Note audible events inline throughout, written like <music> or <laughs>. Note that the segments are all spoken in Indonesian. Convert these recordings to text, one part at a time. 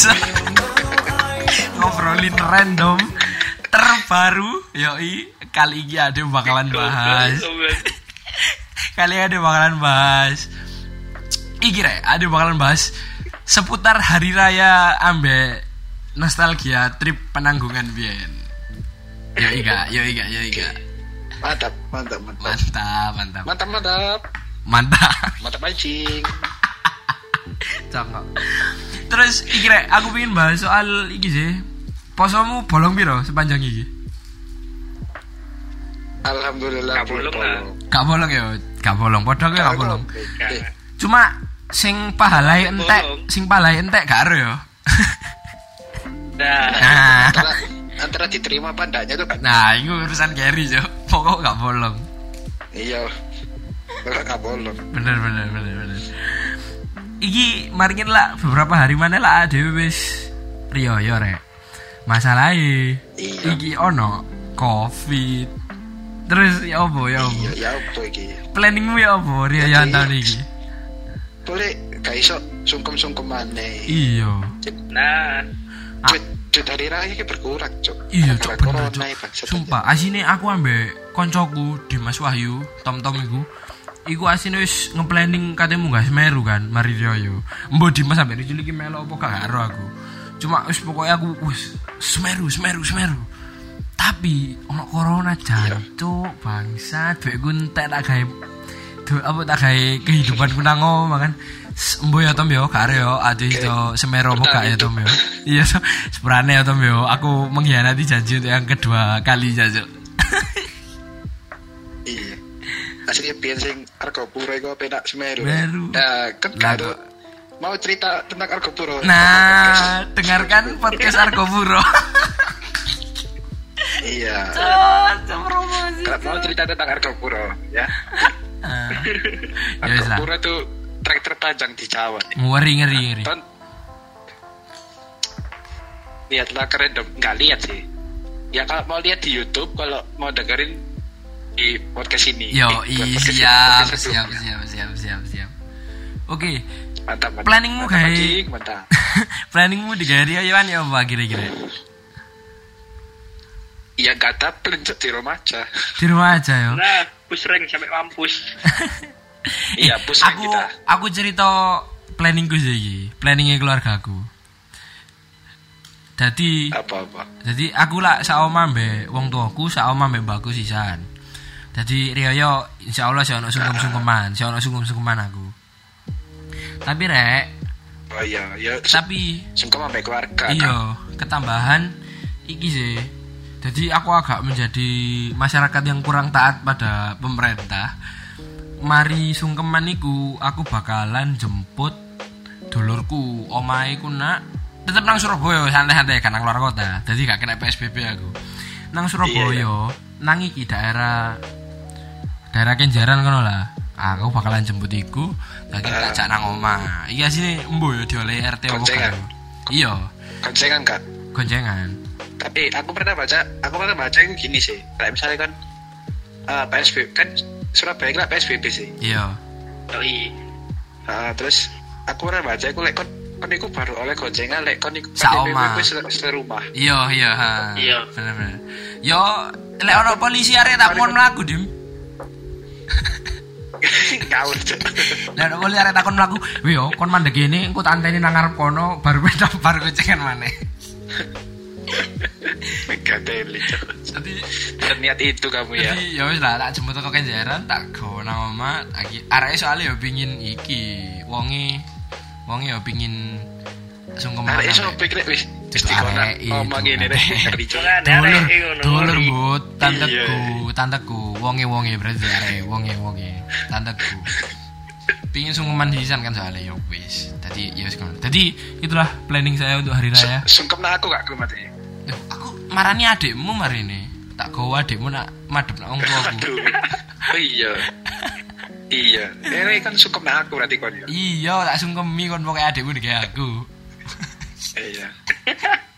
bisa ngobrolin random terbaru. Yoi, kali ini ada bakalan bahas. Kali ini ada bakalan bahas. Iki rek, ada bakalan bahas seputar hari raya ambe nostalgia trip penanggungan biyen. Yoi gak, yoi gak, yoi gak. Mantap, mantap, mantap. Mantap, mantap. Mantap, mantap. Mantap. Mantap mancing. <laughs> Cakep. Terus iki rek, aku pengen bahas soal iki sih. Posomu bolong piro sepanjang iki? Alhamdulillah. Gak bolong lah. Gak bolong ya, gak bolong. Padha gak bolong. Eh, Cuma sing pahalai entek, sing pahalai entek gak ero ya. Nah, Nah, antara, antara diterima apa enggaknya tuh kan. nah itu urusan carry jo. Pokok gak bolong. Iya. Kalau nggak bolong. Bener bener bener bener. Iki maringin lah beberapa hari mana lah dhewe wis riyo yo rek. Masalahnya Iya. iki ono covid. Terus ya opo ya opo? Iya, ya apa iki? Planningmu ya opo ya tahun iki? Boleh gak iso sungkem-sungkem maneh. Iya. nah, Duit duit hari raya iki berkurang, Cuk. Iya, cok bener, cok. Sumpah, asine aku ambek koncoku Dimas Wahyu, Tom-tom iku. Iku asine wis nge-planning katemu gak Semeru kan, mari Rioyo. Mbok Dimas sampe diculiki melo apa gak karo aku. Cuma wis pokoknya aku wis Semeru, Semeru, Semeru. Tapi ono corona jancuk, bangsat, duit entek tak gawe du- apa tak gawe kehidupan ku nang omah kan. Mbo ya Tom yo, gak are yo, ade iso Semeru apa gak ya Tom yo. Iya, so, sebenarnya ya Tom yo, aku mengkhianati janji untuk yang kedua kali jancuk. Iya. Aslinya biyen sing Argopuro iku penak Semeru. Semeru. Nah, kan Lah, kado mau cerita tentang Argopuro. Nah, dengarkan podcast Argo Buro. <laughs> Iya. promosi. Kalau mau cerita tentang Argopuro, ya. Ya wis lah. Argopuro tuh trek terpanjang di Jawa. Ngeri ngeri ngeri. Ton lihatlah keren dong nggak lihat sih ya kalau mau lihat di YouTube kalau mau dengerin di podcast ini Yo, Eh, bukan i podcast ini, siap, podcast siap, sebelumnya. siap, siap, siap, siap. Oke, mantap mantap Planningmu mantap, kayak- anjing, mantap <laughs> planningmu di Gari Ayoan ya apa kira-kira? iya nggak ada plan di rumah aja Di rumah aja ya. nah, bus rank sampai mampus. <laughs> iya pusing aku kita aku cerita planningku sih iki, planningnya keluarga aku. Jadi apa apa jadi aku lah saoma mbek wong tuaku, saoma mbek mbakku sisan. Jadi Rioyo insya Allah si ono sungkem-sungkeman, si ono sungkem-sungkeman aku. Tapi rek, oh iya ya tapi sungkem sampai keluarga iya ketambahan iki sih. Jadi aku agak menjadi masyarakat yang kurang taat pada pemerintah. Mari sungkeman iku aku bakalan jemput dulurku, omahe ku nak tetep nang Surabaya santai-santai kan nang luar kota. Jadi gak kena PSBB aku. Nang Surabaya, nang iki daerah daerah Kenjaran kono lah. Aku bakalan jemput iku, jadi tak jak nang omah. Iya sini embo ya dioleh RT Goncengan. kan. Iya, konsengan kak goncengan. tapi aku pernah baca aku pernah baca itu gini sih kayak misalnya kan eh, PSBB kan Surabaya kan PSBB sih Iya. Yoi. Ah, terus aku pernah baca aku lek kon kon iku baru oleh goncengan lek kon iku Saoma. Serumah Iya, iya. Iya. Bener bener. Yo, lek ono polisi arek tak mon mlaku, Dim. Lek ono polisi arek takon mlaku, "Wih, kon mandek ini engko tak anteni nang ngarep kono baru <laughs> beda baru gocengan maneh." <laughs> Megateli. Jadi Berniat itu kamu ya Jadi ya wis lah tak jemput ke Kenjeran tak go nang omah lagi arek soalnya yo pingin iki wonge wonge yo pingin sungkeman. Arek iso ambek- pikir wis arek itu, ngomong ngene. Jangan <laughs> Dulur, dulur but, tanteku, Iya. tanteku, wonge wonge berarti are, wonge wonge, tanteku. Pingin sungkeman sisan kan soalnya ya wis. Tadi ya wis. Tadi itulah planning saya untuk hari raya. Sungkem aku gak mati aku marani adikmu marine. Tak gawa adikmu nak madhep nak. Aduh Oh iya Iya Ini kan sungkem aku berarti kon ya Iya, tak sungkemi kon pokoke adikmu digawe aku. Iya <laughs>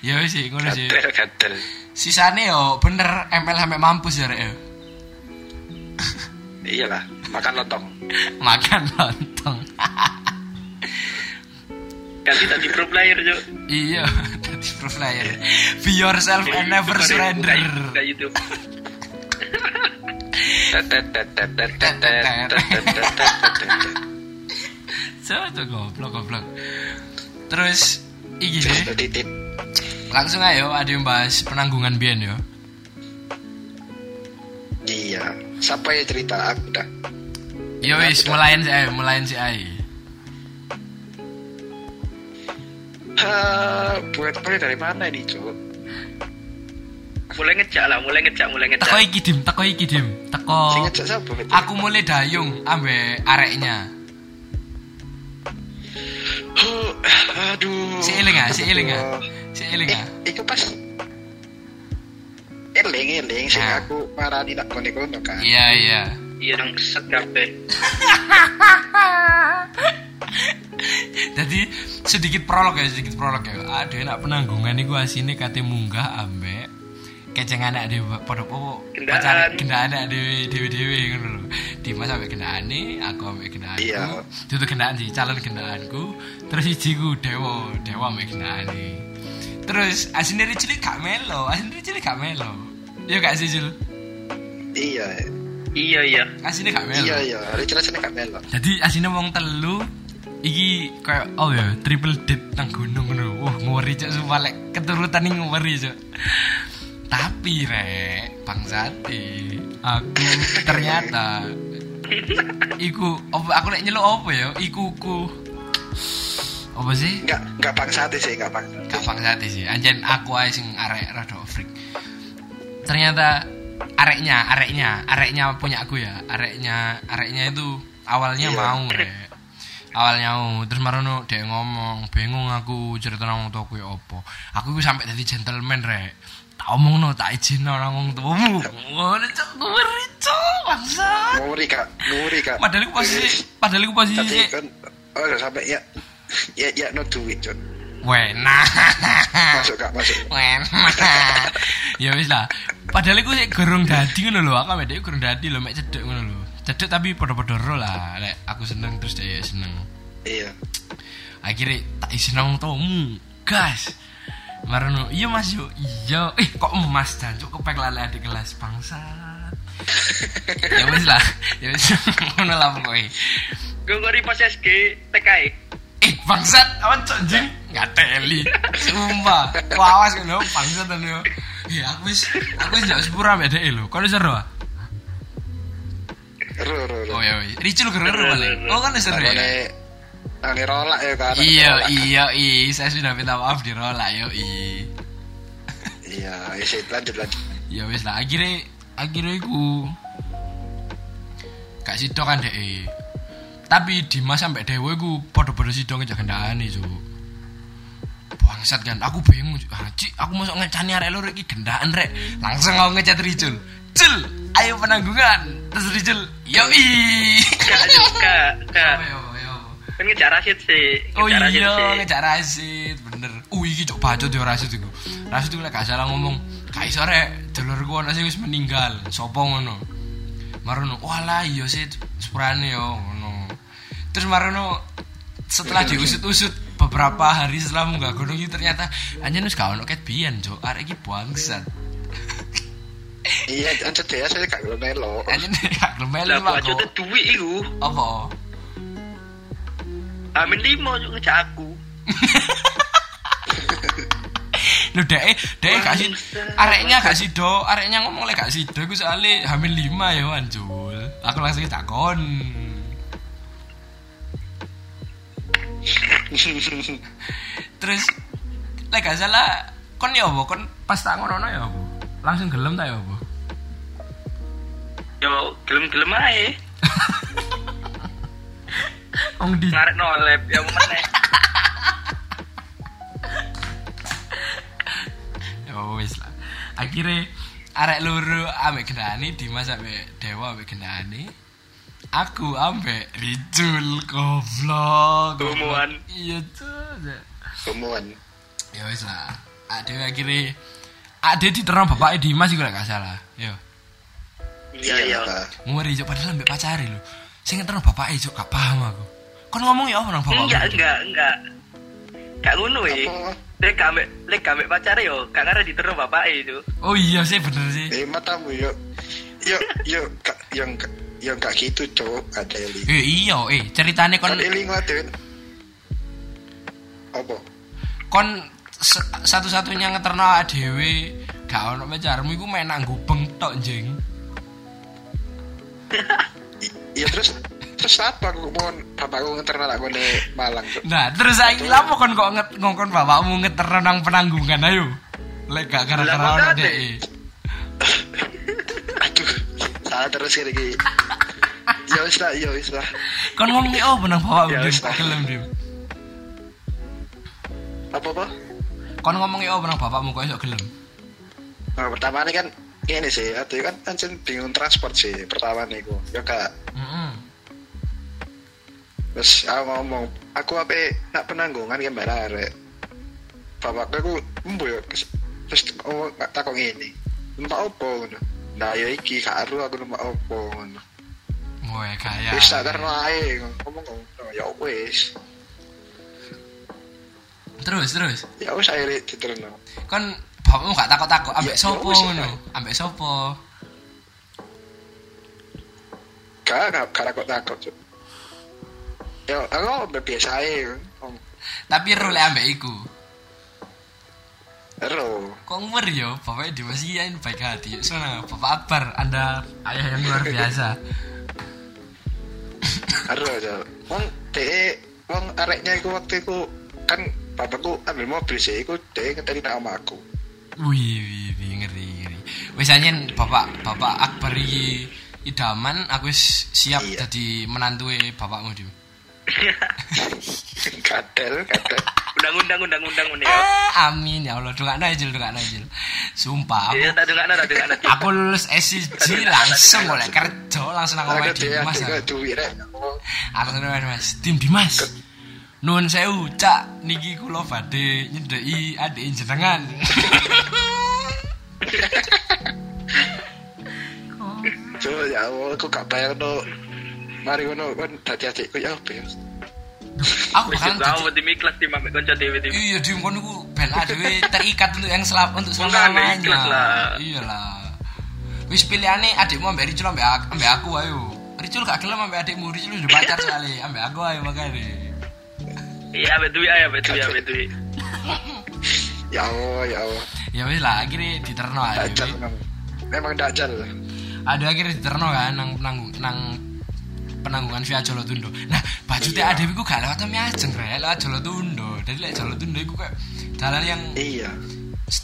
Ya wis sih, ngono sih. Gatel gatel Sisane yo bener ML sampai mampus ya rek. ya. iyalah makan lontong makan lontong Ganti tadi pro player, Cuk. iya tadi pro player be yourself and never surrender Buka YouTube. goblok goblok terus iki deh. Langsung ayo ada yang bahas penanggungan Bian yo Iya. Siapa yang cerita? Aku dah. yo wis mulain si Ai mulain si Ai Ha, buat mulai dari mana ini, Cuk? Mulai ngejak lah, mulai ngejak, mulai ngejak. teko iki dim teko iki dim teko Sing ngejak aku mulai dayung ambe areknya Oh, aduh. si eling ah si eling ah si eling Eh, ah? iku pas eling eling. Sing Ah. aku marani nak kono kono kan. iya iya. Iya dong, keset kabeh. <laughs> jadi sedikit prolog ya sedikit prolog ya. Ada nak penanggungan iku asine kate munggah ambek. Kecengan anak dewe pada popo pacar gendaan anak dewe dewe dewe ngono lho. Dimas sampe gendane aku ambek gendaanku Iya. itu gendaan sih calon gendaanku terus ijiku dewa dewa ambek gendane terus asine cilik gak melo asine cilik gak melo iya gak sih Jul Iya. Iya, iya. asine gak melo Iya iya, hari jelas nek melo. Jadi asine wong telu iki kayak oh ya triple date nang gunung ngono. Wah, ngori cok sumpah lek keturutan ini ngori cok. Tapi rek, bangsati aku ternyata <laughs> iku aku lek nyeluk apa ya? Iku ku apa sih? Enggak enggak bangsate sih, enggak bang. Gak bangsati sih. Anjen aku ae sing arek rada freak. Ternyata areknya, areknya, areknya punya aku ya. Areknya, areknya itu awalnya Iya. mau rek. Awalnya mau, terus marono dia ngomong, bingung aku cerita nang wong ya opo. Aku iku sampai jadi gentleman rek. Tak omong no, tak izin nang wong tuamu. Ngono cok, ngeri cok, bangsat. Nguri kak, nguri kak. Padahal iku posisi, padahal iku posisi Tapi kan oh sampai ya ya ya no duit Cuk. Wena. Masuk kak, masuk. Wena. ya wis lah. Padahal iku sik gorong dadi ngono lho, aku ambek dhek gorong dadi lho, mek cedek ngono lho. Cedek tapi padha-padha ro lah. Lek aku seneng terus dia seneng. Iya. Akhirnya tak isi nang tomu. Gas. Marono, iya mas yo, iya. Eh kok emas jancuk kepek lale adik kelas bangsat. ya wis lah, ya wis <laughs> ngono lah pokoke. Gue ngori pas SG TKI. Bangsat, cok anjing nggak teli. Sumpah, wawas kan lo bangsat kan yo. Ya aku wis aku wis njak sepura dhek lho. Kau seru ah? Ru ru ru. Oh ya. Ricul geru paling. Oh kan seru ya. Nangone rolak ya kan. Iya, Rolak. iya, iya, saya sudah minta maaf di rola yo, iya. Iya, ya sih lanjut lanjut. Ya wis lah, akhirnya akhirnya iku gak sido kan dek tapi Dimas sampai Dewa iku podo-podo sido ngejak gendaan itu bangsat kan aku bingung haji aku masuk ngecani arek lur iki gendaan rek langsung aku ngecat Ricul Cul ayo penanggungan terus Ricul yo i Kak, kak, kak. Kan ngejak Rashid sih. Oh Rashid iya, sih. ngejak Rasid, bener. Uh, iki cok bacot yo Rasid iku. Rasid iku lek gak salah ngomong, "Gak iso rek, dulurku ana sing wis meninggal." Sopo ngono? Marono, "Walah iya sih, sepurane yo ngono." Terus Marono setelah diusut-usut beberapa hari setelah munggah gunung itu ternyata wis gak ono ket biyen, cok. Arek iki bangsat. Iya, lanjut ya saya gak belum melo. Anjir <laughs> gak gelem Lah, aku. tuh duit iku. Apa? Amin limo Cuk, ngejak aku. <laughs> Lu dek dek gak sih Bangsat. areknya gak sido, areknya ngomong lek gak sido iku soalnya hamil lima ya anjul. Aku langsung takon. Terus lek gak salah kon ya apa? Kon pas tak ngono ya apa? Langsung gelem ta ya apa? Yo, gelem-gelem ae. <laughs> Wong di Ngarek nolep yang meneh. Ya wis lah. Akhirnya arek loro ambek gendane Dimas ambek Dewa ambek gendane. Aku ambek Ricul goblok. goblok. Umuan. Iya tuh. Kemuan. Ya wis lah. Ade akhirnya Ade diterang bapaknya Dimas iku lek gak salah. Yo. Iya iya. lah. ngeri cok padahal ambek pacari lho sing ngeterno bapake cok gak paham aku kon ngomong ya apa nang bapakmu Enggak enggak enggak. Gak ngono. Apa? Lek ambek lek ambek pacare yo, gak karena diterus bapak itu. oh iya sih bener sih Eh matamu yuk. Yuk yuk kak yang yang gak gitu cok ada Eli. eh iya eh ceritane kon Kan Eli ngelatin. Apa? kon satu-satunya ngeterno dhewe gak ono pacarmu iku main nang gubeng tok jeng. <laughs> Iya terus terus apa aku mau bapakku ngeterno tak kone Malang nah terus saiki lapo kon kok nget ngongkon bapakmu ngeterno nang penanggungan? Ayo. Lek gak gara-gara ono dhek <laughs> Aduh, salah terus kayak gini. <laughs> Ya wis lah, ya wis lah. kon ngomong oh benang bapakmu Ya wis, lah. gelem dim Apa apa? kon ngomong oh benang bapakmu kok iso gelem Nah, pertama ini kan ini sih, atau kan anjir bingung transport sih pertama nih gua. Ya kak, Heeh. terus aku ngomong, aku apa nak penanggungan kan barare. Bapak aku embo ya, terus terus oh nggak takut ini. Numpak opo ngono. Nah ya iki karo aku numpak opo ngono. Woe kaya. Wis tak terno ae ngomong ngono. Ya wis. Terus terus. Ya wis akhirnya diterno. Kon bapakmu gak takut-takut ambek Ya, sopo ya wis, ngono. Ambek sopo? Gak, gak, gak takut takut. Cuk. Ya, aku biasa. Om. Tapi ro lek ambek iku. Ero. Kok ngeri yo, bapaknya dimasihin baik hati. Sana, Bapak Akbar, Anda ayah yang luar biasa. Ero aja. Wong de wong areknya iku waktu iku kan bapakku ambil mobil sih iku de ngeteri nang omahku. Wih, wih, wih, ngeri, ngeri. Wis Bapak Bapak Akbar iki idaman, aku siap Iya. jadi menantue bapakmu di. <laughs> Kadel, kadel. Undang-undang undang-undang ya. Ah, amin ya Allah, dongakno aja, dongakno aja. Sumpah, Iya, tak dengakno, tak dengakno. aku lulus SCG langsung oleh kerja langsung nang Aku Dimas. ade aku. tenan Mas, tim Dimas. Nuwun sewu, Cak, niki kula badhe nyedeki adik jenengan. <laughs> Coba ya Allah, aku gak bayar no. Mari ngono kan dadi adikku ya apa ya. Aku Wis bakalan tahu di miklas di mamek kanca dhewe di. Iya di kono ku ben adewe terikat untuk yang selap untuk selamanya. Iyalah. Wis pilihane adikmu ambek Ricul ambek aku, ambek aku ayo. Ricul gak gelem ambek adikmu, Ricul udah pacar soalnya ambek aku ayo makane. Iya, ambek duit ae, ambek duit, ambek duit. <laughs> Ya Allah, ya Allah. Ya wis lah akhirnya diterno aja. Memang. Dajal. Ada akhirnya diterno kan nang penanggung nang penanggungan via Jolotundo. Nah, baju Iya. adewe ku gak lewat Miajeng rek, lewat Jolotundo. Jadi lek Jolotundo iku kayak dalan yang Iya.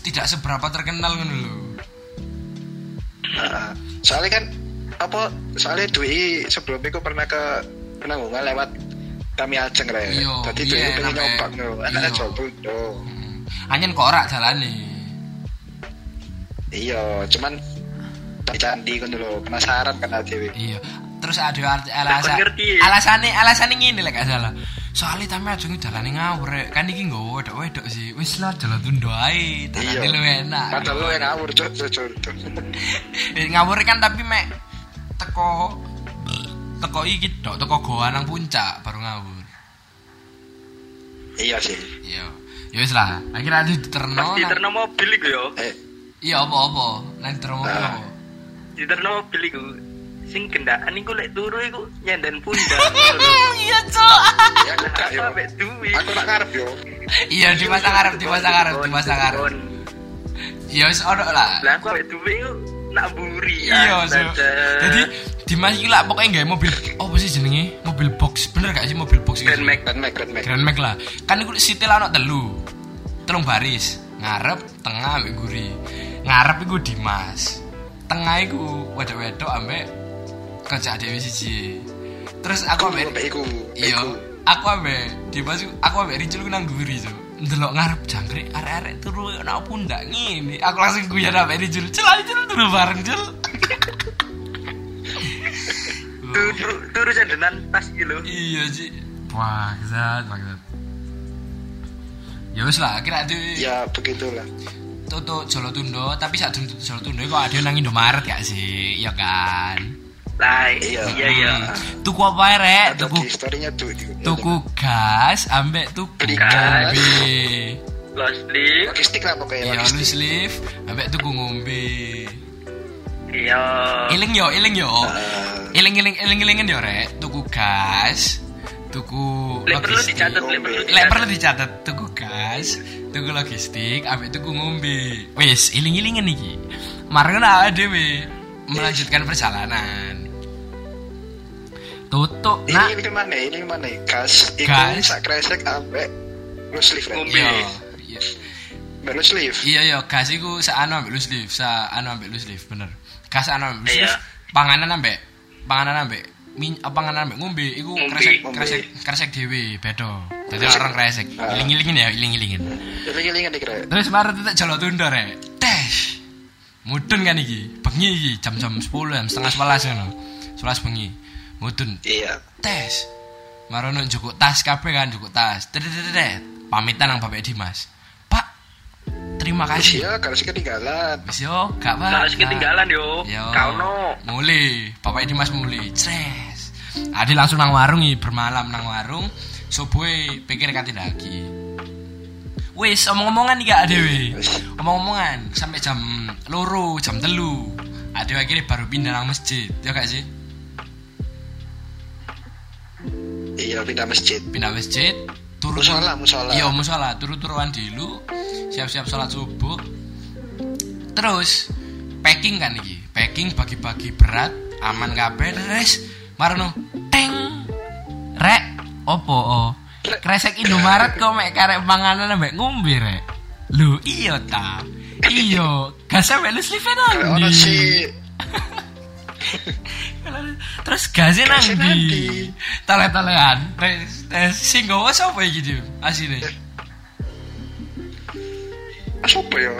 tidak seberapa terkenal ngono lho. Nah, soalnya kan apa soalnya Dwi sebelum itu pernah ke penanggungan lewat kami ajeng re. Iya, Tadi iya, Dwi pengen sampai- nyoba no, anaknya iya. coba no. Hmm. Anyen korak jalane. Iya, cuman di candi kan dulu penasaran kan Dewi. Iya. Terus ada arti alasan alasane alasane ngene lek gak salah. Soalnya tame aja dalane ngawur rek. Kan iki nggo wedok-wedok sih. Wis lah jalan tundo ae. Iya. Dalane lu enak. Padahal lu yang ngawur. <laughs> Eh, ngawur kan tapi mek teko teko iki tok teko goa nang puncak baru ngawur. Iya sih. Iya. Ya wis lah. Akhirnya ada diterno. Pas nang- diterno mobil iku yo. Eh, Iya apa-apa. Nang diterno mobil Nah. apa? Diterno mobil iku. Sing kendaraan iku lek turu iku nyenden pundak. <laughs> Iya, Cok. ya aku gak yo. Aku nak ngarep yo. Iya, di masa ngarep, di masa ngarep, di masa ngarep. Ya wis ono lah. Lah aku ambek duit iku nak buri. Iya, so. Astaga. Jadi Dimas iki lah pokoknya gawe mobil apa sih jenenge? Mobil box. Bener gak sih mobil box iki? Grand Max. Grand Max, Grand Max. Grand Max lah. Kan iku sitil ana telu. Telung baris. Ngarep, tengah ambek guri. Ngarep iku Dimas. Tengah iku wedok-wedok ambek kerja dhewe siji. Terus aku ambek iku. Iya, aku ambek Dimas iku- aku ambek Ricul ku nang guri so. Ndelok ngarep jangkrik arek-arek turu nang pundak ngene. Aku langsung guyon ambek Ricul. Cel Cul, turu bareng Cul. <laughs> Turu turu sendenan tas iki lho. Iya sih. Bangsat, bangsat. Ya wis lah, kira itu Ya begitulah. tutup Jolo Tundo, tapi saat tutup Jolo Tundo kok ada nang Indomaret gak sih? Ya kan. Lah, Iya. iya iya. Hmm. Tuku apa ae, rek? Tuku di story-nya tuh. tuku gas ambek tuku ngombe. Lost. Logistik lah pokoknya. Iya, logistik. loose leaf ambek tuku ngombe. Iya. Iling yo, iling yo. Ah, Iling-iling iling-ilingen yo, rek. Tuku gas, tuku Lek perlu logistik. dicatat, lek perlu dicatat. perlu dicatat tuku gas, tuku logistik, ambek tuku ngombe. Wis, iling-ilingen iki. Marang awake dhewe melanjutkan perjalanan. Tutuk Ini nak ini mana? Ini mana? Gas. Iku sak kresek ambek loose leaf. Ren. Ngombe. Iya, iya. Ambek loose leaf. Iya iya, gas iku saano ambek loose leaf, saano ambek loose leaf, bener. Gas anu ambek loose Iya. leaf, panganan ambek panganan ambek min apa panganan ambek ngombe iku kresek kresek kresek dhewe, beda. Dadi orang kresek. Ah. Iling-ilingin ya, iling-ilingin. Iling-ilingan iki. Terus baru tetek jalo tunda rek. Tes. Mudun kan iki, bengi iki jam-jam 10 jam setengah 11 ngono. 11 bengi. Mudun. Iya. tes. Marono njukuk tas kabeh kan njukuk tas. Dedet-dedet. pamitan nang bapak Dimas. Pak terima kasih. Ya, kalau sih ketinggalan. wis yo gak Nah, harus ketinggalan yo. yo. Kau no. mulai bapak Dimas mulai stres Adi langsung nang warung iki bermalam nang warung. Subuhe pikir kanti lagi. Wis omong-omongan iki gak dhewe Wis. omong-omongan. Sampai jam loro jam telu. Ada akhirnya baru pindah nang masjid. Ya gak sih Iya, pindah masjid. pindah masjid turu Musola, musola. iya musola. Turu-turuan dulu siap-siap sholat subuh. Terus packing kan iki? Packing bagi-bagi berat aman kabeh. Res marono teng rek opo oh kresek Indomaret kok mek karek panganan ambek ngombe rek? Lho iya ta. Iya gak sampe lu ono sih <laughs> terus gasnya nang di tes sing sapa iki Dim asine Ah, sopo ya?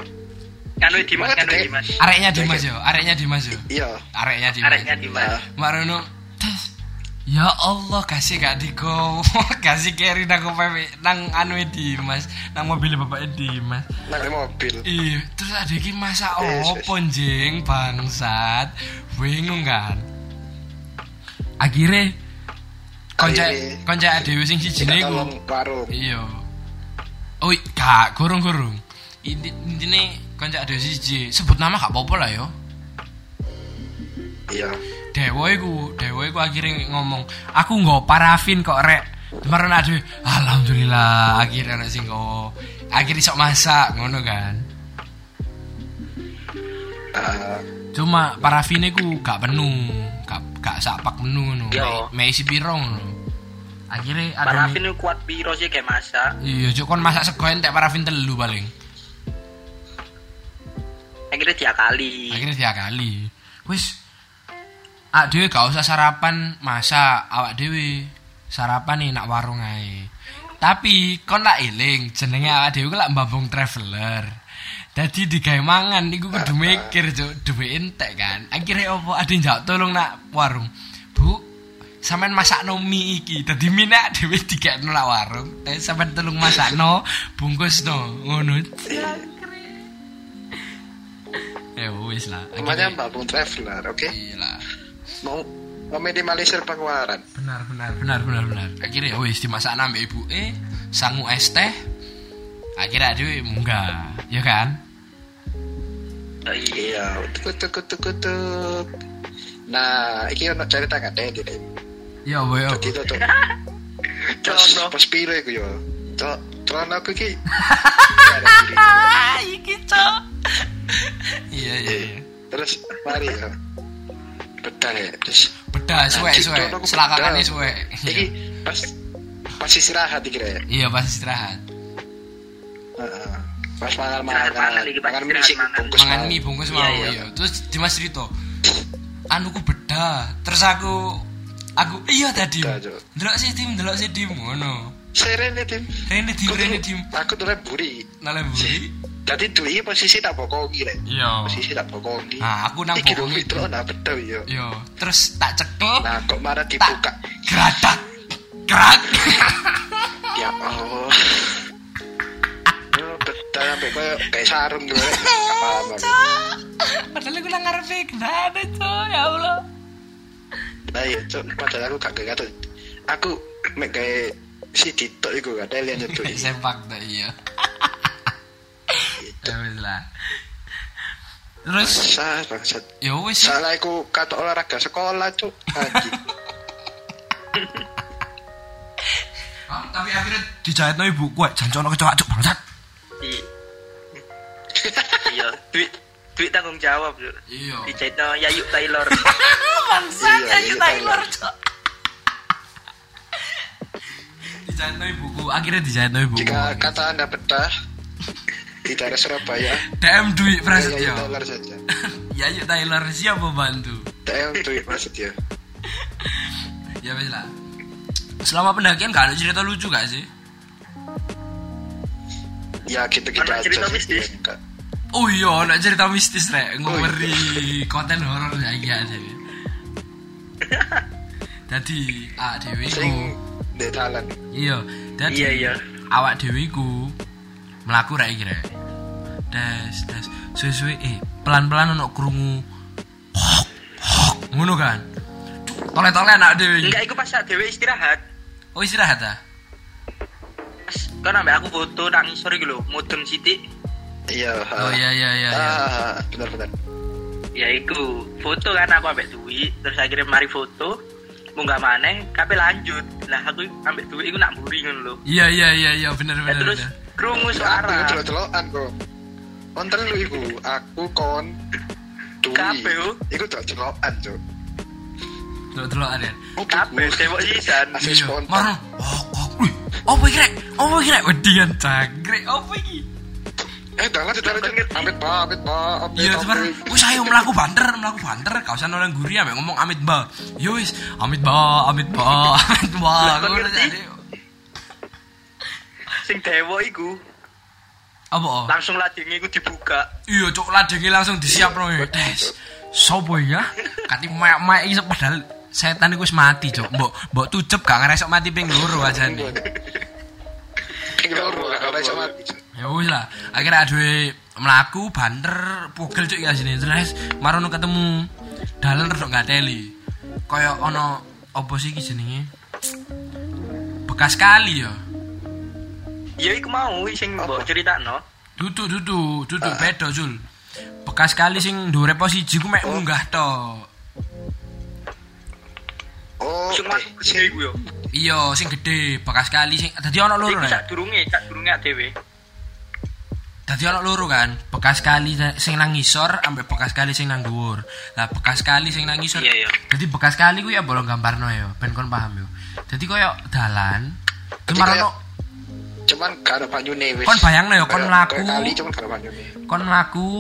Kanu Dimas, kanu? Dimas. areknya Dimas yo areknya Dimas yo Iya. areknya Dimas Areknya Dimas. Nah, Marono tes Ya Allah kasih gak digowo kasih carry nang pepe nang anu Dimas nang mobil bapak Dimas nang mobil. Iya, terus ada iki masak Yes, opo jeng bangsat. Bingung kan. Akhirnya konca konca dhewe sing siji warung. Iya. Oh, i- gak gurung-gurung. Ini intine konca dhewe siji. Sebut nama gak apa-apa lah yo. Iya. Dewa iku, Dewa iku akhirnya ngomong, "Aku nggo parafin kok rek." Kemarin ada, alhamdulillah akhirnya ada sing nggo. Akhirnya sok masak ngono kan. Ah, Cuma parafinnya ku gak penuh, gak sapak penuh ngono. Yo. Me isi piro ngono. Ada Parafin itu kuat piro sih kayak masak. Iya, cuk kon masak sego entek parafin telu paling. Akhirnya tiap kali. Akhirnya tiga kali. Wis awak dhewe gak usah sarapan masak, awak dhewe sarapan nih nak warung ae. Tapi kon lak eling jenenge awak dhewe ku lak mbambung traveler. Dadi digawe mangan niku kudu mikir cuk, duwe entek kan. Akhirnya opo ada njak tolong nak warung. Bu, sampean masak no mie iki. Dadi mie nak dhewe dikekno nak warung. Tapi sampean tolong masak no, bungkus no, ngono. <laughs> Ya wis lah. namanya Mbak Bung Traveler, oke? Iya lah. Mau mau minimalisir pengeluaran. Benar benar benar benar benar. Akhirnya ya wis dimasak nambah ibu eh sangu es teh. Akhirnya dhewe munggah, ya kan? Oh, iya. Iya, kutuk kutuk kutuk. Nah, iki ono cerita gak deh deh. Ya boy. ya. Jadi itu tuh. Terus <laughs> Cono. pas piro iku yo. Celana aku iki. Ah, <laughs> iki cok. Iya iya iya. Terus mari ya. Bedah ya. Terus Bedah suwe suwe. bedah. suwe. iki pas pas istirahat iki ya. Iya pas istirahat. Heeh. Pas mangan mangan. mangan mie sing bungkus. Mangan mau. mie bungkus Iya, mau iya. iya. Terus Dimas cerita, anuku bedah. Terus aku aku iya tadi. Delok sih tim, delok sih tim ngono. Serene tim. Rene tim, rene tim. Aku tuh buri. Nale buri. Jadi tuh iki posisi tak bokongi rek. Iya. Posisi tak bokongi. Nah, aku nang bokongi. itu ana bedah yo. Yo, terus tak cekel. Nah, kok marah dibuka. geratak gerak <laughs> Ya Allah. Bedah sampai koyo kayak sarung gitu. Gak paham aku. Padahal aku nang ngarepe kenapa cok ya Allah. Nah iya, Cuk. padahal aku gak gak tuh. Aku mek kayak si Dito iku gak ada lian itu. <laughs> Sepak dah iya. Ya wis lah. Terus Bangsat, bangsat. ya wis. Salah aku kata olahraga sekolah, Cuk. Anjing. <laughs> Oh, tapi akhirnya dijahitno ibu kue jancono kecoak cuk bangsat. <laughs> Iya. Duit duit tanggung jawab, Cuk. Iya. Dijahitno Yayu Taylor. <laughs> Bangsat Iya, iya, Taylor cuk. Dijahitno ibuku, akhirnya dijahitno ibuku. Jika kata Anda betah di daerah Surabaya, <laughs> DM Dwi ya Prasetyo. Taylor saja. Ya yuk Taylor siapa bantu? DM Dwi Prasetyo. Ya lah. Selama pendakian gak ada cerita lucu gak sih? Ya gitu-gitu Anak aja. cerita mistis. enggak. Oh iya, ada cerita mistis rek, Oh, ngomeri <laughs> konten horor ya iya. Jadi awak dhewe iku, Sing di dalan. iya, dadi Iya, iya. awak dhewe iku mlaku rek iki rek. Des, des, suwe-suwe eh pelan-pelan ono krungu hok, hok, ngono kan. Tole-tole anak dhewe iki. Enggak, iku pas saat dewe istirahat. Oh istirahat ah? Kan ambek aku foto nang isor iki lho, mudeng sithik. Iya. Oh iya iya iya iya. Ah, benar-benar. Ya iku, foto kan aku ambek duit, terus akhirnya mari foto. Munggah maneh, kabeh lanjut. Lah aku ambek duit iku nak mburi ngono lho. Iya iya iya iya bener Ya bener. terus bener. krungu Aku suara. delok-delokan kok. Konten lu iku, aku kon Dwi. Kabeh, oh. Iku delok-delokan, Cuk. Oh, Kabeh bagus. tewok sisan. Asli Iya. spontan. Marno. Oh, oh, wih. Apa iki rek? Apa iki rek? Wedian jangkrik. Apa iki? Eh, lanjut, lanjut. Ngerti. Amit ba, amit ba, amit Iya, amit. Wis ayo mlaku banter, mlaku banter. Kau sana orang guri ambek ngomong amit ba. Yo wis, amit ba, amit ba, amit ba. Sing tewok iku Apa? langsung ladenge iku dibuka. Iya, cok ladenge langsung disiapno ya. Des. Sopo ya? Kati mek-mek iki padahal setan iku wis mati, cok. Mbok mbok tucep gak ngeresok mati ping loro ajane. Ping loro, gak iso mati. Ya wis lah akhirnya aduh melaku banter pukul cuk ya sini terus marono ketemu dalan redok nggak teli kaya ono apa sih iki jenenge bekas kali ya Ya iku mau sing mbok critakno. duduk duduk duduk beda jul bekas kali sing ndure posisi ku mek munggah to Oh, Sing eh, gede iku yo. iya sing gede bekas kali sing dadi ono loro rek sak durunge, sak durunge dhewe. Dadi ono loro kan, bekas kali sing nang ngisor ambek bekas kali sing nang dhuwur. Lah bekas kali sing nang ngisor. Iya, iya. Dadi bekas kali ku ya bolong gambarno ya, ben kon paham yo. Dadi koyo dalan. Jadi Kemarono cuman gak ada banyune wis. Kon bayangno ya, kon mlaku. kayak kali cuman gak ada banyune. kon mlaku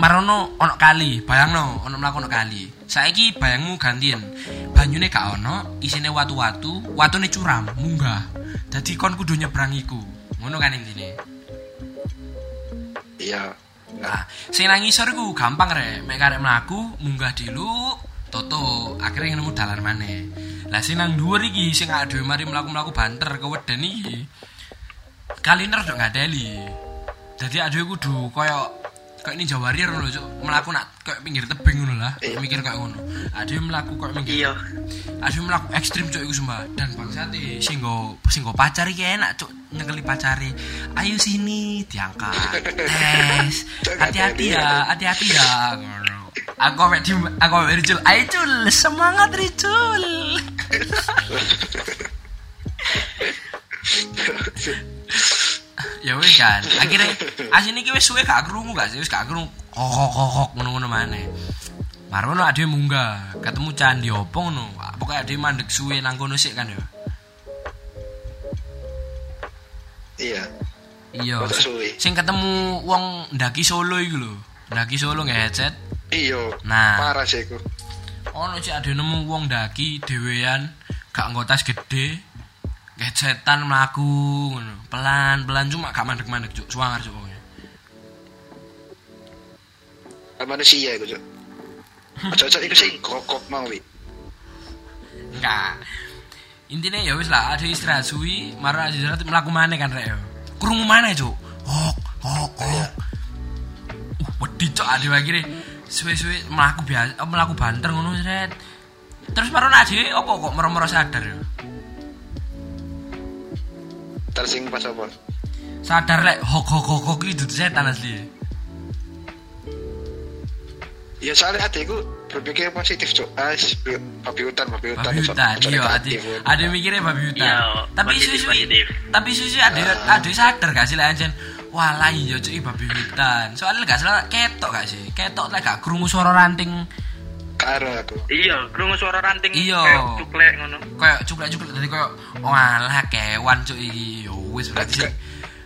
marono ono kali, bayangno ono mlaku ono kali. Saiki bayangmu gantian. Banyune gak ono, isine watu-watu, watune curam, munggah. Dadi kon kudu nyebrang iku. Ngono kan intine. Iya. Nah, sing nang ngisor iku gampang rek, mek karek mlaku, munggah dilu, toto, akhirnya nemu dalan maneh. Lah sing nang dhuwur iki sing gak dhewe mari mlaku-mlaku banter keweden iki. Kaliner dok ngadeli. Dadi adewe kudu koyo kayak ini ngono lho, Cuk. Mlaku nak kayak pinggir tebing ngono lah, Iya. mikir kayak ngono. Adewe mlaku kayak pinggir. Iya. Adewe mlaku ekstrim cuk iku sumpah. Dan bangsate sing go sing go pacar iki enak cuk nyekeli pacare. Ayo sini diangkat. Tes. Hati-hati ya, hati-hati ya. Aku mek di aku mek Ricul. Ayo Cul, semangat Ricul. <laughs> ya wis kan. Akhirnya asin iki wis suwe gak krungu gak sih? Wis gak krungu. Kokok kokok ngono-ngono maneh. Marono ade munggah. Ketemu candi opo ngono. Pokoke ade mandek suwe nang kono sik kan ya? Iya. iya. Sing ketemu wong ndaki Solo iku lho. Ndaki Solo nggak headset. Iya. Nah. Parah sih iku. ono sik ade nemu wong ndaki dhewean gak nggo tas gede headsetan mlaku ngono pelan-pelan cuma gak mandek-mandek cuk suwangar cuk pokoknya manusia iku, Cuk. <laughs> Cocok iku sing kokok mau wi. Enggak. Intinya ya wis lah, ada istirahat suwi, marah istirahat melaku mana kan rek. ya. Krungu mana cuk? Hok, kok kok uh wedi cok ade akhirnya suwe-suwe melaku biasa oh, melaku banter ngono sret terus baru ade apa kok merem-merem sadar ya tersing pas apa? Sadar lek hok hok hok hok itu setan asli. Ya soalnya adikku berpikir positif cok as babi hutan babi hutan babi hutan iya ade ade mikirnya babi hutan. Iya, tapi susu tapi susu ade ade sadar gak sih lah anjen Walah iya cuy babi hutan. Soalnya gak salah ketok gak sih? Ketok lah gak krungu suara ranting karo aku. Iya, krungu suara ranting Iya. kayak cuklek ngono. kayak cuklek-cuklek tadi kayak oh alah kewan cuy iki. Yo wis berarti sih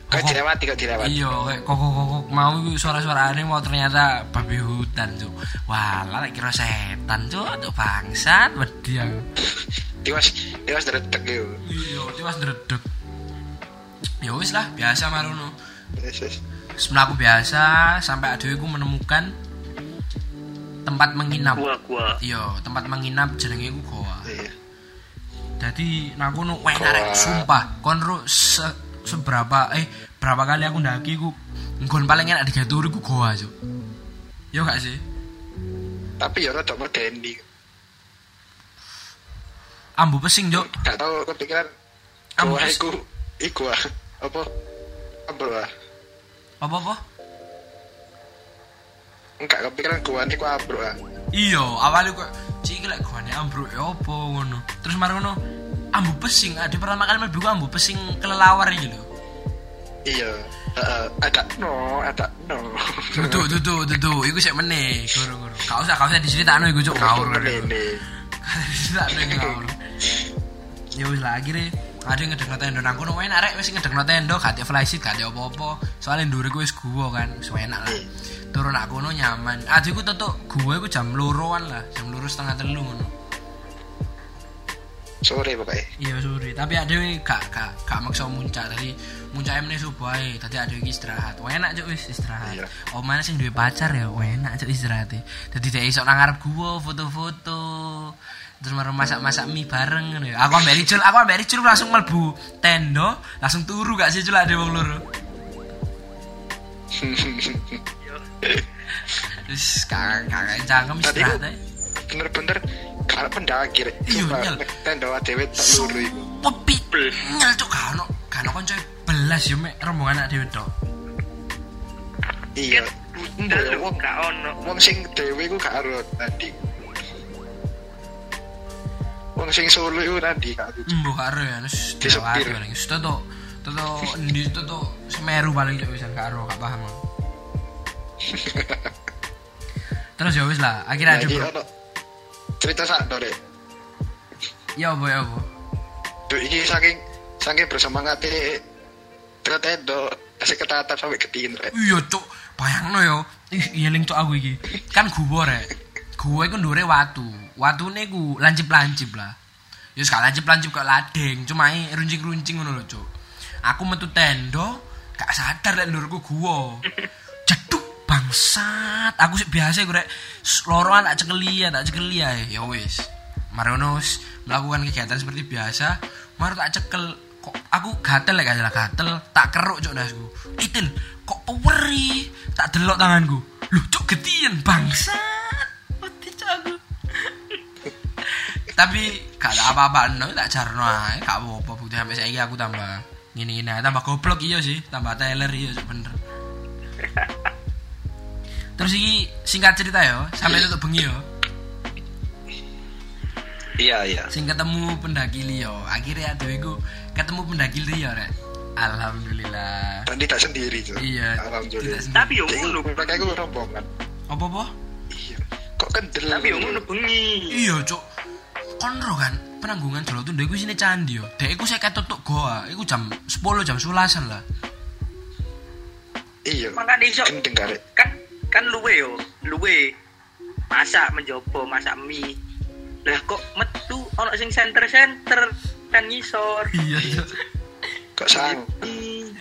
kau Kok- dilewati kau dilewati. Iya kayak kok kok kok kok mau suara-suara aneh mau ternyata babi hutan cuy wah lah kira setan cuy tuh bangsat wedi aku. Tiwas tiwas deretek yo. Iya tiwas dredeg ya wis lah biasa marono Yes, yes. Terus melaku biasa sampai adeku menemukan tempat menginap Gua gua. iya tempat menginap jenenge iku goa iya Jadi aku nu enak sumpah. Kon se, seberapa eh berapa kali aku ndaki ku nggon paling enak di Gaturu ku goa, Cuk. Yo gak sih? tapi ya rada medeni Ambu pesing, Cuk. gak tau kepikiran terus- iku iku apa apa ah Apa-apa? Enggak kepikiran gua iku abro ah Iya, awalnya kok cik lek goane ambruk ya apa ngono. Terus mari ngono ambu pesing, ada pertama kali mlebu ambu pesing kelelawar iki lho. iya Heeh, ada no ada no Dudu, dudu, dudu, iku sik meneh, guru-guru. Gak usah, gak usah diceritakno iku cuk ngawur. Menene. Diceritakno iku ngawur. Ya wis lah akhirnya ada yang ngedekno tenda nang kono enak rek wis ngedekno tenda gak ada flysheet gak ada apa-apa. Soalnya ndure ku wis guwa kan, wis enak lah. Turun nak kono nyaman. Adikku tetuk guwa iku jam loroan lah, jam loro setengah telu ngono. sore pokoknya Iya sore, tapi ada gak gak gak maksa muncak tadi muncak emne subuh ae, tadi ada iki istirahat. Wah enak cuk wis istirahat. Iya. Oh mana sing duwe pacar ya, wah enak cuk istirahat. Dadi dhek iso nang ngarep gua foto-foto. Terus marah masak-masak mie bareng ngono ya. Aku ambek Ricul, aku ambek Ricul langsung mlebu tenda, langsung turu gak sih cul ada wong loro. <laughs> Terus kakak kakak cangkem istirahat ku- ae. bener-bener kalau pendaki rek Iya, nyel. tenda dewe tak luru iku Pepi nyel cuk gak ono gak ono konco belas yo mek rombongan anak dhewe tok. iya Mbok, lu wong gak ono. wong sing dewe iku gak ero tadi wong sing solo iku tadi gak ero Mbo karo ya wis Disepir. dilewati paling. Wis toto toto ndi toto Semeru paling cuk wis gak ero gak paham. <laughs> Terus ya wis lah, akhirnya Nah, ono cerita sak rek Ya apa ya apa. Duh, iki saking saking bersemangat terus tenda kasih ketatap sampai ketin rek Iya cuk, bayangno yo. Ih, eling cuk aku iki. Kan gua rek. Gua iku ndure watu. Watune ku lancip-lancip lah. Ya sekali lancip-lancip kok ladeng, cuma i runcing-runcing ngono lho, cuk. Aku metu tenda, gak sadar lek ndurku gua. Jeduk bangsat. Aku sih biasa loroan tak cekeli ya, tak cekeli ae. Ya wis. Marono wis melakukan kegiatan seperti biasa, mari tak cekel kok aku gatel ya gak salah gatel tak keruk cuk dasku itil kok peweri tak delok tanganku lu cuk getien bangsat mati aku <laughs> tapi gak ada apa-apa no tak jarno ae gak apa-apa bukti sampai saiki aku tambah gini tambah goblok iya sih tambah teler iya bener <laughs> terus iki singkat cerita yo sampai tutup bengi yo iya iya. Sing ketemu pendaki liyo akhirnya ada iku ketemu pendaki liyo rek. Alhamdulillah. Tadi tak sendiri tuh iya alhamdulillah. tidak sendiri. Tapi yo ngono. mereka itu rombongan. Apa apa iya. Kok kendel? Tapi yo ngono bengi. iya cuk. Konro kan penanggungan Jawa Tunda iku sini candi yo. Dek iku saya tutup goa. Iku jam 10 jam 11 lah. Iya. Makanya iso kan kan luwe yo, luwe. Masak menjopo masak mie. Lah kok metu ono sing center-center kan ngisor. iya cuk kok sang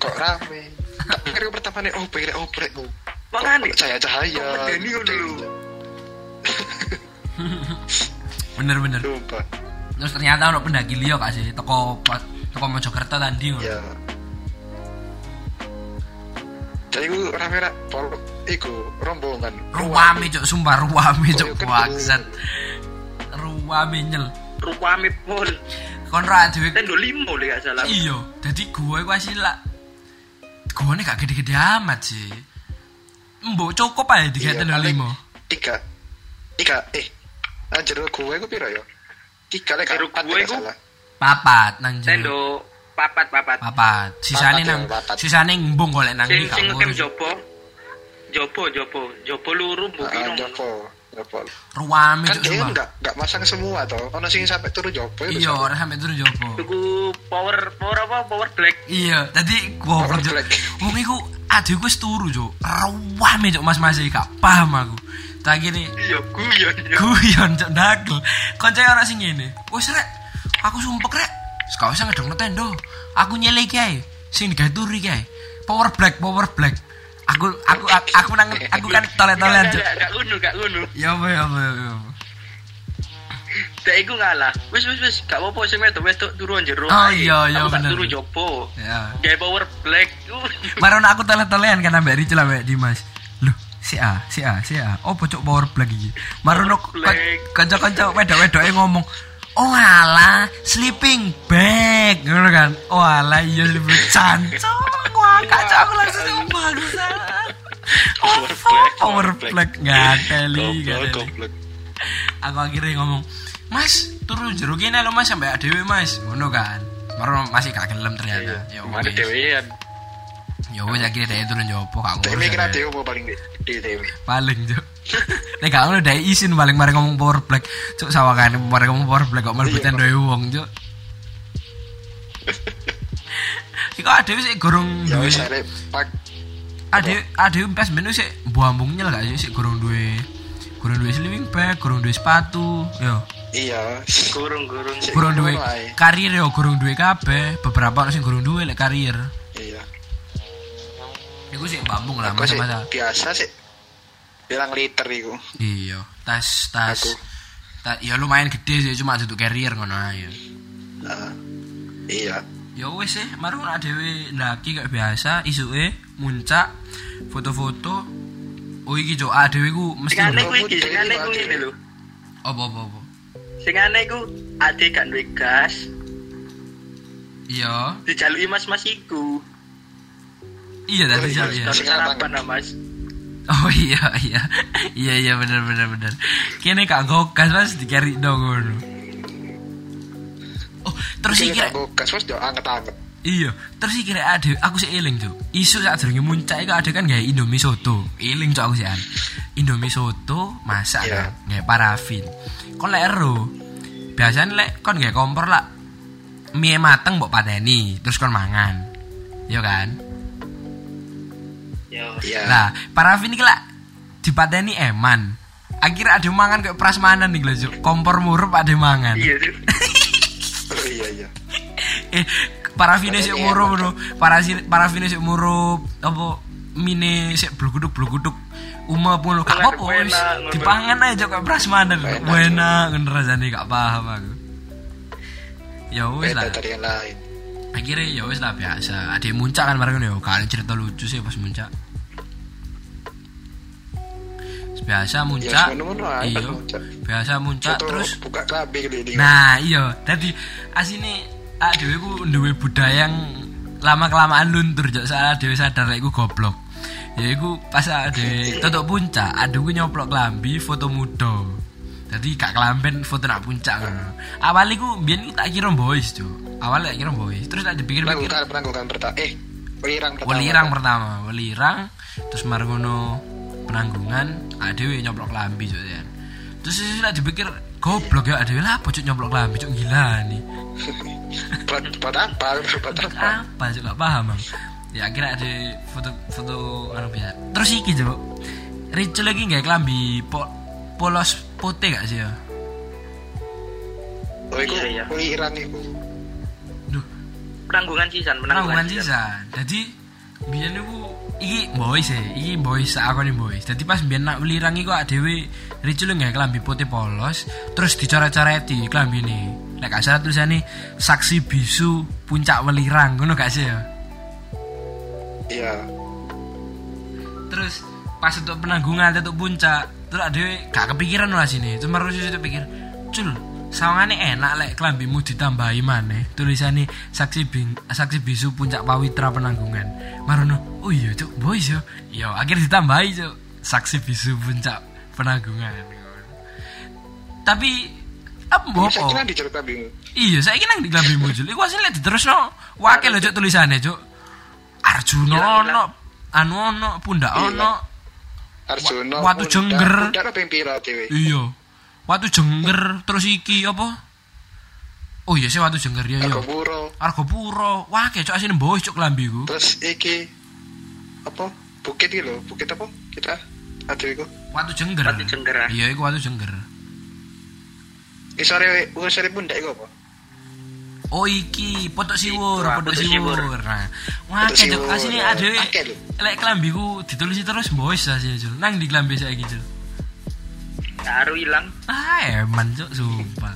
kok rame? Tak pikir pertama nih oh pikir oh brek oh Makanya cahaya cahaya ngono lho. <laughs> bener bener. Lupa terus ternyata ono pendaki liyo kak sih. Toko toko Mojokerto tadi ya Jadi gue rame rak pol iku rombongan. ruame cok sumpah ruame cok bangsat ruame nyel Rupame pol. kon ra dhewe Tendo limo lek gak salah. iya dadi gue iku asli lah gue gak gede-gede amat sih mbok cukup aja digawe Iya, tendo limo Tiga. Tiga. Eh. Anjir gue gue piro ya? Tiga lek empat gue iku- papat nang jero Tendo papat papat. papat sisane nang ya, sisane ngembung golek nang ndi sing ngurus. jopo. Jopo jopo. Jopo luru mbok Ah, piro. Jopo. Jopo. ruame Kan dia enggak enggak masang semua toh. Ono sing sampai turu Jopo ya, iya ora sampe turun jopo Tuku power power apa? Power black. iya tadi gua Power black. wong iku adekku wis turu cok ruame cok mas-mas iki gak paham aku tak gini Iya guyon. yo. guyon cok dagel koncoe ora sing ngene wis rek aku sumpek rek gak usah ngedong tendo aku nyelek ae sing digawe turi kae power black power black aku aku aku, aku nang aku kan tole-tolean cok Gak gak ngono gak ngono. ya apa ya apa ya apa Dek iku ngalah. Wis wis wis gak apa-apa sing wedok-wedok turu jero. Oh, iya, iya, Aku tak bener. turu jopo. ya Gawe power black. Marono aku tole-tolean kan ambek Ricel ambek Dimas loh si A si A si A oh pocok power black iki Marono kanca-kanca wedok-wedoke ngomong Oh alah, sleeping bag ngono kan. Oh alah iya sleeping cancok. Wah, kacau aku langsung bagusan. Oh, Power black nggak teli. goblok. Aku akhirnya ngomong, Mas, turun jeruk ini lo Mas sampai adewe Mas, ngono kan. Baru masih gak gelem ternyata. Ya Mana wes. dewean. Ya wes akhirnya dia turun jopo gak Dewe ngurus. kira ya. mau paling di dewe. paling cuk nek gak ngono dai izin paling mari ngomong power black. Cuk sawangane mari ngomong power black kok mlebu Iya, tendo wong cuk. <laughs> Iku adewe sik gorong Ya duwe adewe adewe pas menu sik buambung nyel gak sih? Sik gorong duwe gorong duwe sleeping bag gorong duwe sepatu yo. Iya. Gurung-gurung. Sik gorong duwe karir yo gorong duwe kabeh. Beberapa orang sing gorong duwe lek karir. Iya. iku sik bambung lah sih masa-masa biasa sih. Bilang liter iku. Iya, tas tas. Aku. Ta, ya lumayan gede sih cuma untuk carrier ngono ae. Heeh. Iya. Ya wis sih, mari ora dhewe ndaki kayak biasa, isuke muncak foto-foto. Oh iki cok, dhewe ku mesti ber- ku iki, sing aneh ku ngene lho. apa apa apa. Sing aneh ku ade gak duwe gas, Iya. dijaluki mas-mas iku. Iya iya, jam iya. Terus Sing lah, Mas. Oh <laughs> iya iya. Iya iya bener bener bener. Kene kak gokas Mas dikari dong ngono. Oh, terus iki Kira aku gas wis yo anget-anget. Iya, terus iki kira ada aku sih eling tuh. Isu saat durunge muncak iku ada kan gawe Indomie soto. Eling cok aku sih an. Indomie soto masak Iya. kan, parafin. Kon lek ero. Biasanya lek kon gawe kompor lah mie mateng mbok pateni, terus kon mangan. Iya kan? Yo. Iya. Lah, parafin iki lah dipateni eman. Akhirnya ada mangan kayak prasmanan nih lho, kompor murup ada mangan. Iya. <laughs> Oh, iya iya. eh parafine sik Pateni murup bro parafine parafine sik murup apa mine sik bluguduk bluguduk uma pun lo gak apa-apa dipangan aja kok prasmanan Enak, enak ngono rasane gak paham aku ya wis lah dari yang lain. akhirnya ya wis lah biasa ada muncak kan bareng yo kalian cerita lucu sih pas muncak biasa muncak Ya, ngono-ngono ae, pas iya muncak. biasa muncak terus buka kelambi keliling. Nah, iya. Dadi asine awake dhewe ku duwe budaya yang lama kelamaan luntur jek saat dhewe sadar iku goblok. Ya iku pas dhewe tutuk puncak, aduh nyoplok klambi foto muda. Jadi gak kelamben foto nak puncak ngono. Awal iku biyen iku tak kira boys, Cuk. Awal tak kira boys. Terus tak dipikir-pikir penanggungan penanggungan pertama. Eh, welirang pertama. welirang pertama, welirang terus margono penanggungan adewe nyoplok lambi Cuk ya. Terus sih tak dipikir goblok ya adewe lah Cuk nyoplok lambi Cuk gila nih. <laughs> Buat buat apa? Buat apa? apa Cuk gak paham Bang. Ya akhirnya ada foto-foto anu biasa. Terus iki Cuk. Rachel lagi nggak kelambi po, polos putih gak sih ya? Oh, Iya, iya. welirang iku. Duh, Penanggungan sisan, penanggungan sisa. Jadi biyen niku iki boys e, iki boys aku nih boys. Jadi pas biyen nak welirang iku dhewe Ricul nggak kelambi putih polos, terus dicoret-coreti kelambi ini. Lek gak salah tulisannya saksi bisu puncak welirang, ngono gak sih ya? Iya. terus pas untuk penanggungan untuk puncak terus ada gak kepikiran lah sini cuma harus itu pikir cul sawangane enak lek kelambimu ditambahi maneh. Tulisannya saksi bing, saksi bisu puncak pawitra penanggungan. Marono oh iya cuk boys yo. Yo akhir ditambahi cuk. Saksi bisu puncak penanggungan. Tapi apa Saya kira bopo di cerita bingung. iya saya kira di kelambimu cul iku lek diterusno wakil lho cuk tulisannya cuk. Arjuna Hilang, ono anu ono pundak Iya. ono. Arjuna. Wa- watu jengger. Pundak pira iya watu jengger terus iki apa oh iya sih watu jengger ya iya Argo puro. argo puro wah kayak cok asine mbok cok lambiku Terus iki apa? Bukit iki lho, bukit apa? Kita ada iku. watu jengger Watu Jengger, ah. iya iku watu jengger Iki sore sore pundak iku apa? oh iki potok siwur potok siwur nah wah kayak cok asine ya. lho. lek kelambiku ditulis terus boys asine cok nang di kelambi saiki cok Baru hilang. ah eman cok sumpah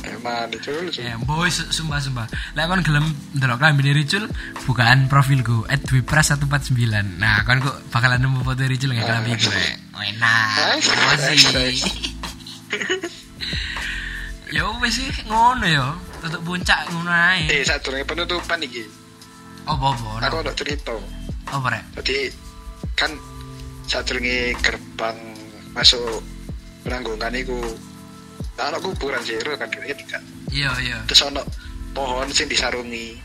Emang itu lu. Eh, boy, su- sumpah sumpah. Lek kon gelem ndelok klambi Ricul, bukaan profilku @wipras149. Nah, kon kok bakalan nemu foto Ricul nggak klambi rek. Oh, Enak. Masih. <laughs> Ya wis sih ngono ya. Tutup puncak ngono ae. Eh, saat durunge penutupan iki. Apa apa? Aku ada cerita. Apa rek? Jadi kan saat durunge gerbang masuk penanggungan iku ana kuburan zero kan ketika Iya, iya. terus ono pohon sing disarungi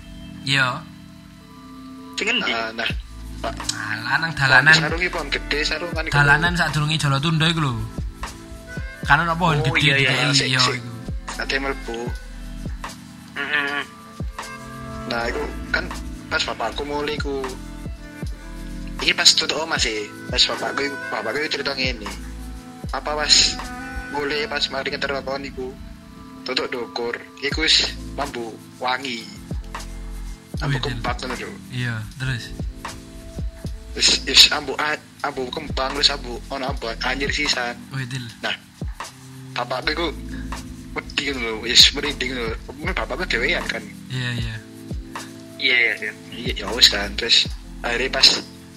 Iya. Sing endi? nah, nah Pak, Alah nang dalanan disarungi pohon gede sarungan iku. dalanan sadurunge Jolo Tundo iku lho. Kan ono pohon Oh, gede iya, iya, iya, iya iku. Ate mlebu Heeh. nah iku kan pas bapakku mulai iku iki pas tutup oma sih pas bapakku bapakku cerita ngene apa pas mulai pas mari keterakon iku? Tutup dokur iku wis mambu wangi. Ambu kempak ngono lho Iya, terus. wis wis ambu ambu kembang wis ambu ono ambu anjir sisan. Wih, Dil. nah bapakku iku wedi ngono lho wis merinding lho. Mungkin bapakku dhewean kan? Iya, iya. Iya, iya, iya. iya ya wis kan terus akhirnya pas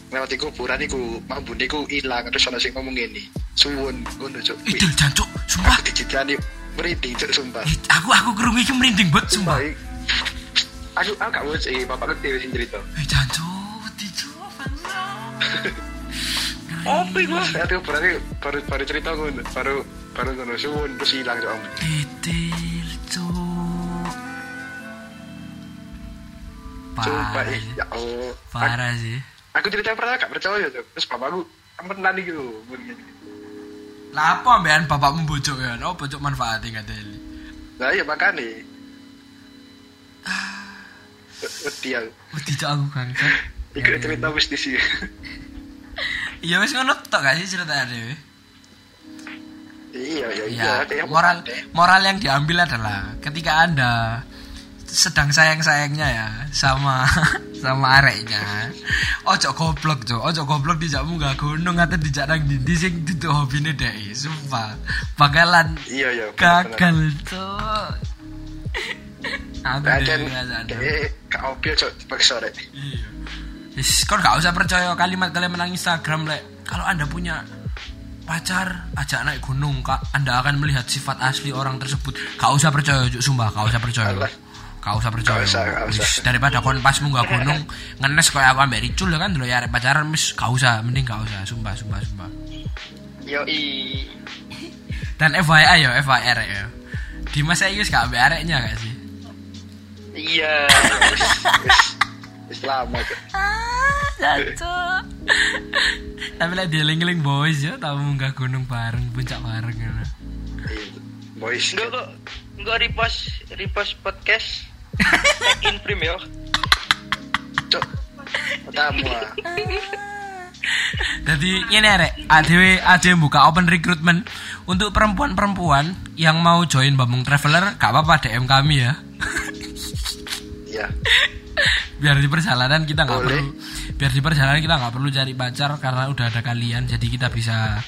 lewat kuburan iku mambune iku ilang terus ana sing ngomong ngene suwun ngono cuk Ih, jancuk, sumpah. aku merinding cuk sumpah aku aku kerungu iki merinding banget sumpah. Aku aku gak mau sih bapakku dhewe sing cerita Eh jancu, wedi cu, bangsa. Apa iku? saya tuh berarti baru baru cerita ngono baru baru ngono suwun terus hilang cuk Titil cu. sumpah ya Allah Parah sih. aku cerita pernah gak percaya cuk terus bapakku temenan iki lho ngono ngene. Lah apa ambean bapakmu bojok ya? Oh, bojok manfaatnya Del. Lah iya makane. Wedi aku. Wedi cok aku bangsa. Iku cerita wis di sini. Iya wis ngono tok gak sih cerita dhewe? Iya, iya, iya. Ya, yang moral moral yang diambil adalah ketika Anda sedang sayang-sayangnya ya sama <laughs> sama areknya. Ojo goblok, Cok. Ojo goblok dijak munggah gunung atau dijak nang ndi sing ditu hobine dhek. Sumpah. Bakalan Iya, iya. gagal. Aku <laughs> Nah, dan eh paksa rek. Iya. Kon gak usah percaya kalimat-kalimat menang Instagram, Lek. Kalau Anda punya pacar, ajak naik gunung, Kak. Anda akan melihat sifat asli orang tersebut. Gak usah percaya, sumpah, gak usah percaya. Alah. Gak usah percaya. Gak usah, gak usah. Wis, daripada kon pas munggah gunung ngenes kayak aku ambek Ricul ya kan dulu ya arek pacaran wis gak usah, mending gak usah, sumpah, sumpah, sumpah. Yo i. Dan FYI ya, FYI arek ya. Dimas saya wis gak ambek areknya gak sih? Iya. Wis wis wis lama cok. Jatuh. Tapi lah dia ling boys ya, tahu munggah gunung bareng, puncak bareng gitu. Iya. Boys. Enggak kok. Enggak repost repost podcast. Tag in frame yo. Cok. Tamu. Jadi ini rek, ADW ADW buka open recruitment untuk perempuan-perempuan yang mau join Bambung Traveler, gak apa-apa DM kami ya. Iya. Biar di perjalanan kita nggak perlu, biar di perjalanan kita nggak perlu cari pacar karena udah ada kalian, jadi kita bisa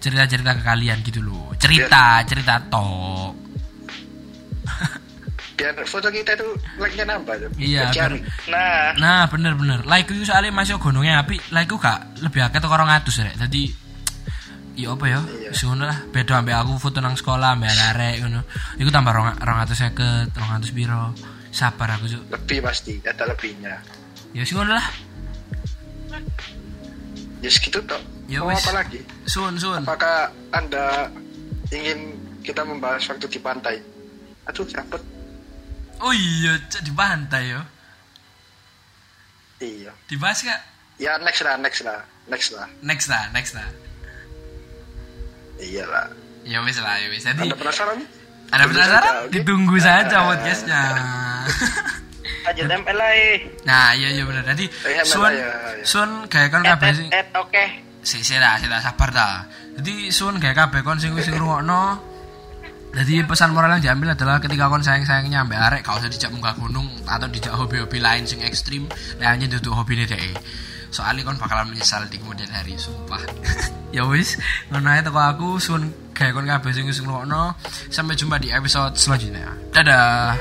cerita-cerita ke kalian gitu loh. Cerita, cerita tok. <laughs> biar foto kita itu like-nya nambah tuh. Iya, Biar Nah, Nah, bener bener. Like ku soalnya masih gonongnya api, like ku gak lebih akeh teko 200 rek. Dadi Iya apa ya? Iya. Lah. Beda ambek aku foto nang sekolah ambek arek ngono. Iku tambah 250, 200 piro. Sabar aku, Cuk. lebih pasti ada lebihnya. Ya ngono lah. Ya segitu toh. Ya Mau apa lagi? Sun sun. Apakah anda ingin kita membahas waktu di pantai? Aduh, capek. Oh iya, Cuk, di pantai yo. Iya. Dibahas gak? Ya next lah, next lah, next lah. Next lah, next lah. Iya lah. Ya wis lah, ya wis. Jadi Anda penasaran? ada penasaran? saja? Ditunggu saja podcastnya. <laughs> aja tempel nah, iya iya bener. Jadi Eh, Sun ya, ya. Sun kayak kan kabeh sing oke. si si lah, si lah sabar ta. Jadi Sun kayak kabeh kon sing wis ngrungokno. Jadi pesan moral yang diambil adalah ketika kon sayang-sayangnya ambek arek gak usah dijak munggah gunung atau dijak hobi-hobi lain sing ekstrim, hanya duduk hobi dhek. Soalnya kon bakalan menyesal di kemudian hari, sumpah. <laughs> ya wis, ngono ae teko aku Sun kayak kon kabeh sing wis ngrungokno. Sampai jumpa di episode selanjutnya. Dadah.